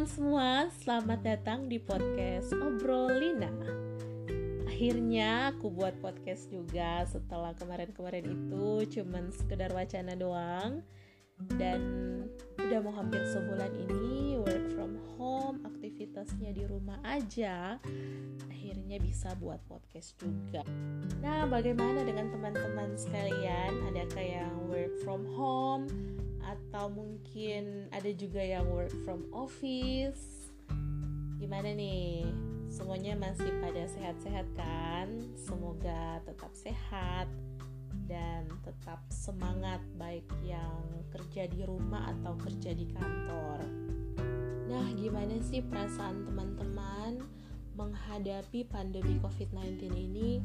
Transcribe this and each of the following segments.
teman-teman semua, selamat datang di podcast Obrolina. Akhirnya aku buat podcast juga setelah kemarin-kemarin itu cuman sekedar wacana doang dan udah mau hampir sebulan ini work from home, aktivitasnya di rumah aja. Akhirnya bisa buat podcast juga. Nah, bagaimana dengan teman-teman sekalian? Adakah yang work from home? atau mungkin ada juga yang work from office gimana nih semuanya masih pada sehat-sehat kan semoga tetap sehat dan tetap semangat baik yang kerja di rumah atau kerja di kantor. Nah gimana sih perasaan teman-teman menghadapi pandemi COVID-19 ini?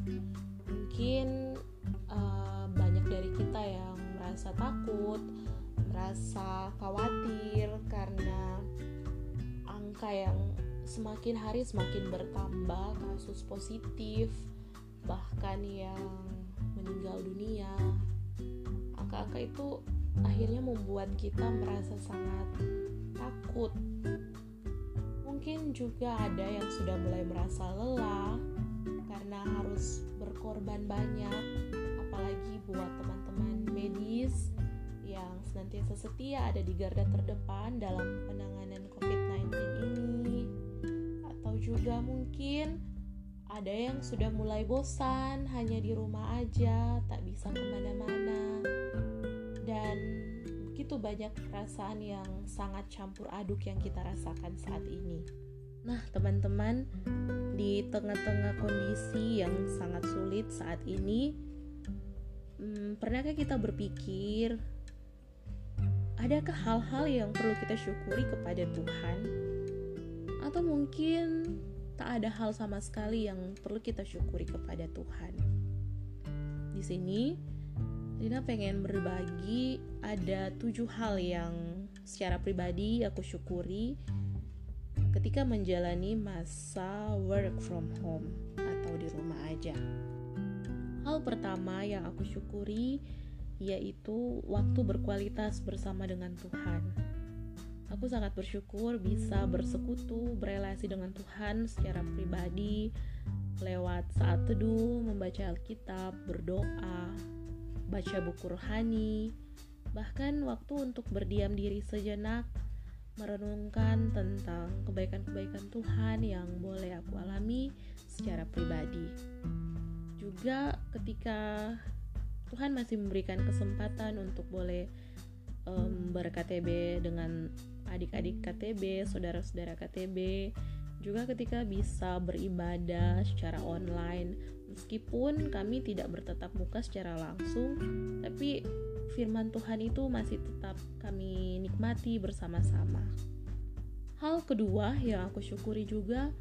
Mungkin uh, banyak dari kita yang merasa takut merasa khawatir karena angka yang semakin hari semakin bertambah kasus positif bahkan yang meninggal dunia. Angka-angka itu akhirnya membuat kita merasa sangat takut. Mungkin juga ada yang sudah mulai merasa lelah karena harus berkorban banyak apalagi buat teman-teman medis yang senantiasa setia ada di garda terdepan dalam penanganan COVID-19 ini, atau juga mungkin ada yang sudah mulai bosan hanya di rumah aja, tak bisa ke mana-mana, dan begitu banyak perasaan yang sangat campur aduk yang kita rasakan saat ini. Nah, teman-teman, di tengah-tengah kondisi yang sangat sulit saat ini, hmm, pernahkah kita berpikir adakah hal-hal yang perlu kita syukuri kepada Tuhan? Atau mungkin tak ada hal sama sekali yang perlu kita syukuri kepada Tuhan? Di sini, Lina pengen berbagi ada tujuh hal yang secara pribadi aku syukuri ketika menjalani masa work from home atau di rumah aja. Hal pertama yang aku syukuri yaitu waktu berkualitas bersama dengan Tuhan. Aku sangat bersyukur bisa bersekutu, berelasi dengan Tuhan secara pribadi lewat saat teduh, membaca Alkitab, berdoa, baca buku rohani, bahkan waktu untuk berdiam diri sejenak, merenungkan tentang kebaikan-kebaikan Tuhan yang boleh aku alami secara pribadi. Juga ketika Tuhan masih memberikan kesempatan untuk boleh um, ber-KTB dengan adik-adik KTB, saudara-saudara KTB, juga ketika bisa beribadah secara online. Meskipun kami tidak bertetap muka secara langsung tapi firman Tuhan itu masih tetap kami nikmati bersama-sama. Hal kedua yang aku syukuri juga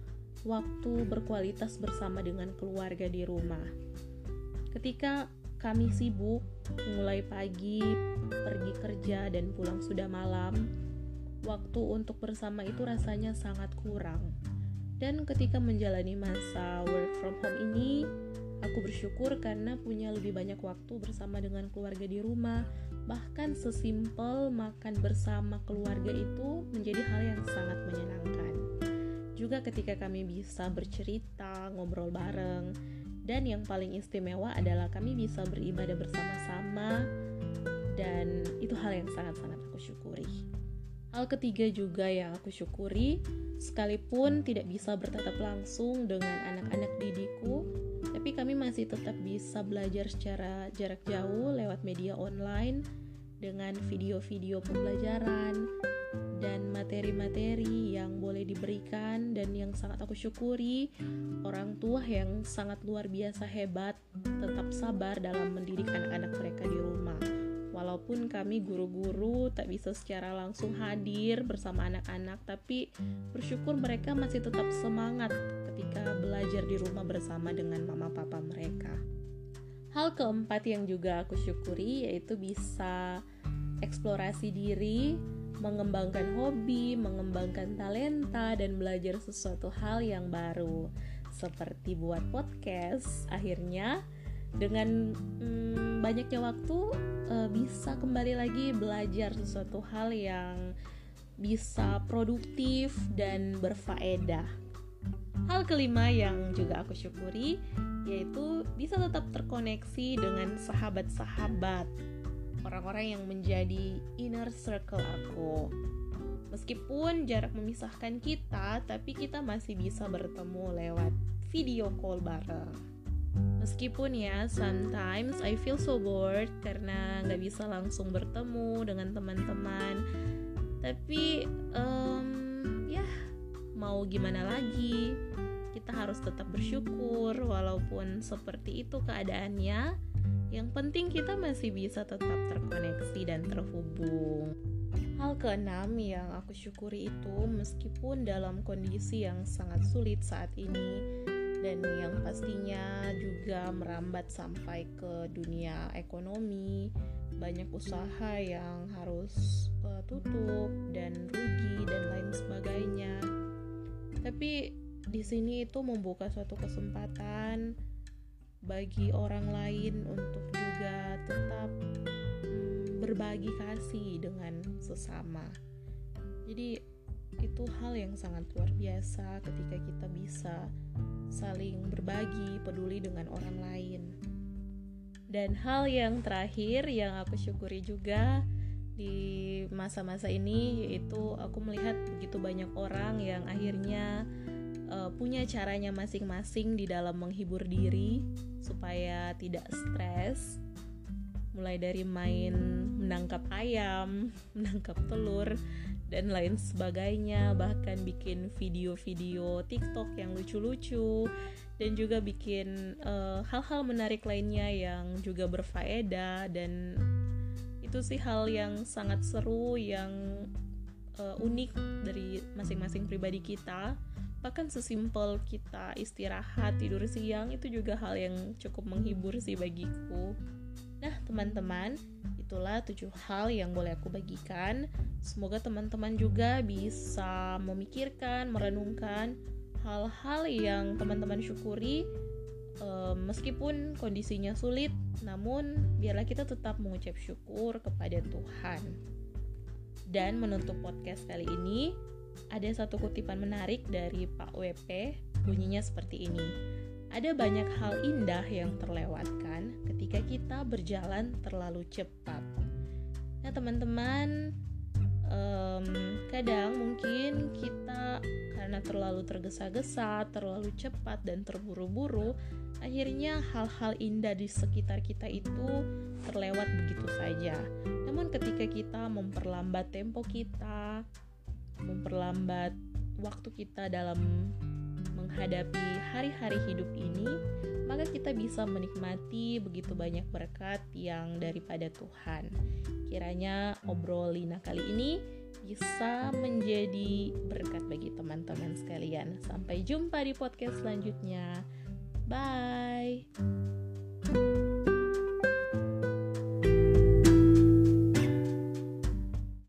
waktu berkualitas bersama dengan keluarga di rumah. Ketika kami sibuk, mulai pagi, pergi kerja, dan pulang sudah malam. Waktu untuk bersama itu rasanya sangat kurang. Dan ketika menjalani masa work from home ini, aku bersyukur karena punya lebih banyak waktu bersama dengan keluarga di rumah. Bahkan sesimpel makan bersama keluarga itu menjadi hal yang sangat menyenangkan. Juga ketika kami bisa bercerita, ngobrol bareng, dan yang paling istimewa adalah kami bisa beribadah bersama-sama dan itu hal yang sangat-sangat aku syukuri. Hal ketiga juga yang aku syukuri, sekalipun tidak bisa bertatap langsung dengan anak-anak didikku, tapi kami masih tetap bisa belajar secara jarak jauh lewat media online dengan video-video pembelajaran, dan materi-materi yang boleh diberikan dan yang sangat aku syukuri orang tua yang sangat luar biasa hebat tetap sabar dalam mendidik anak-anak mereka di rumah. Walaupun kami guru-guru tak bisa secara langsung hadir bersama anak-anak tapi bersyukur mereka masih tetap semangat ketika belajar di rumah bersama dengan mama papa mereka. Hal keempat yang juga aku syukuri yaitu bisa eksplorasi diri mengembangkan hobi, mengembangkan talenta, dan belajar sesuatu hal yang baru, seperti buat podcast. Akhirnya, dengan hmm, banyaknya waktu, uh, bisa kembali lagi belajar sesuatu hal yang bisa produktif dan berfaedah. Hal kelima yang juga aku syukuri yaitu bisa tetap terkoneksi dengan sahabat-sahabat, orang-orang yang menjadi inner circle aku. Meskipun jarak memisahkan kita, tapi kita masih bisa bertemu lewat video call bareng. Meskipun ya, sometimes I feel so bored karena nggak bisa langsung bertemu dengan teman-teman. Tapi um, ya mau gimana lagi? Kita harus tetap bersyukur walaupun seperti itu keadaannya. Yang penting kita masih bisa tetap terkoneksi dan terhubung. Hal keenam yang aku syukuri itu meskipun dalam kondisi yang sangat sulit saat ini dan yang pastinya juga merambat sampai ke dunia ekonomi, banyak usaha yang harus uh, tutup dan rugi dan lain sebagainya. Tapi di sini itu membuka suatu kesempatan bagi orang lain untuk juga tetap berbagi kasih dengan sesama. Jadi itu hal yang sangat luar biasa ketika kita bisa saling berbagi, peduli dengan orang lain. Dan hal yang terakhir yang aku syukuri juga di masa-masa ini yaitu aku melihat begitu banyak orang yang akhirnya uh, punya caranya masing-masing di dalam menghibur diri supaya tidak stres. Mulai dari main menangkap ayam, menangkap telur dan lain sebagainya, bahkan bikin video-video TikTok yang lucu-lucu. Dan juga bikin eh, hal-hal uh, menarik lainnya yang juga berfaedah. Dan itu sih hal yang sangat seru yang uh, unik dari masing-masing pribadi kita bahkan sesimpel kita istirahat tidur siang itu juga hal yang cukup menghibur sih bagiku Nah, teman-teman, itulah tujuh hal yang boleh aku bagikan. Semoga teman-teman juga bisa memikirkan, merenungkan hal-hal yang teman-teman syukuri um, meskipun kondisinya sulit, namun biarlah kita tetap mengucap syukur kepada Tuhan. Dan menutup podcast kali ini, ada satu kutipan menarik dari Pak WP, bunyinya seperti ini. Ada banyak hal indah yang terlewatkan ketika kita berjalan terlalu cepat. Nah, teman-teman, um, kadang mungkin kita karena terlalu tergesa-gesa, terlalu cepat, dan terburu-buru, akhirnya hal-hal indah di sekitar kita itu terlewat begitu saja. Namun, ketika kita memperlambat tempo kita, memperlambat waktu kita dalam menghadapi hari-hari hidup ini, maka kita bisa menikmati begitu banyak berkat yang daripada Tuhan. Kiranya obrolina kali ini bisa menjadi berkat bagi teman-teman sekalian. Sampai jumpa di podcast selanjutnya. Bye.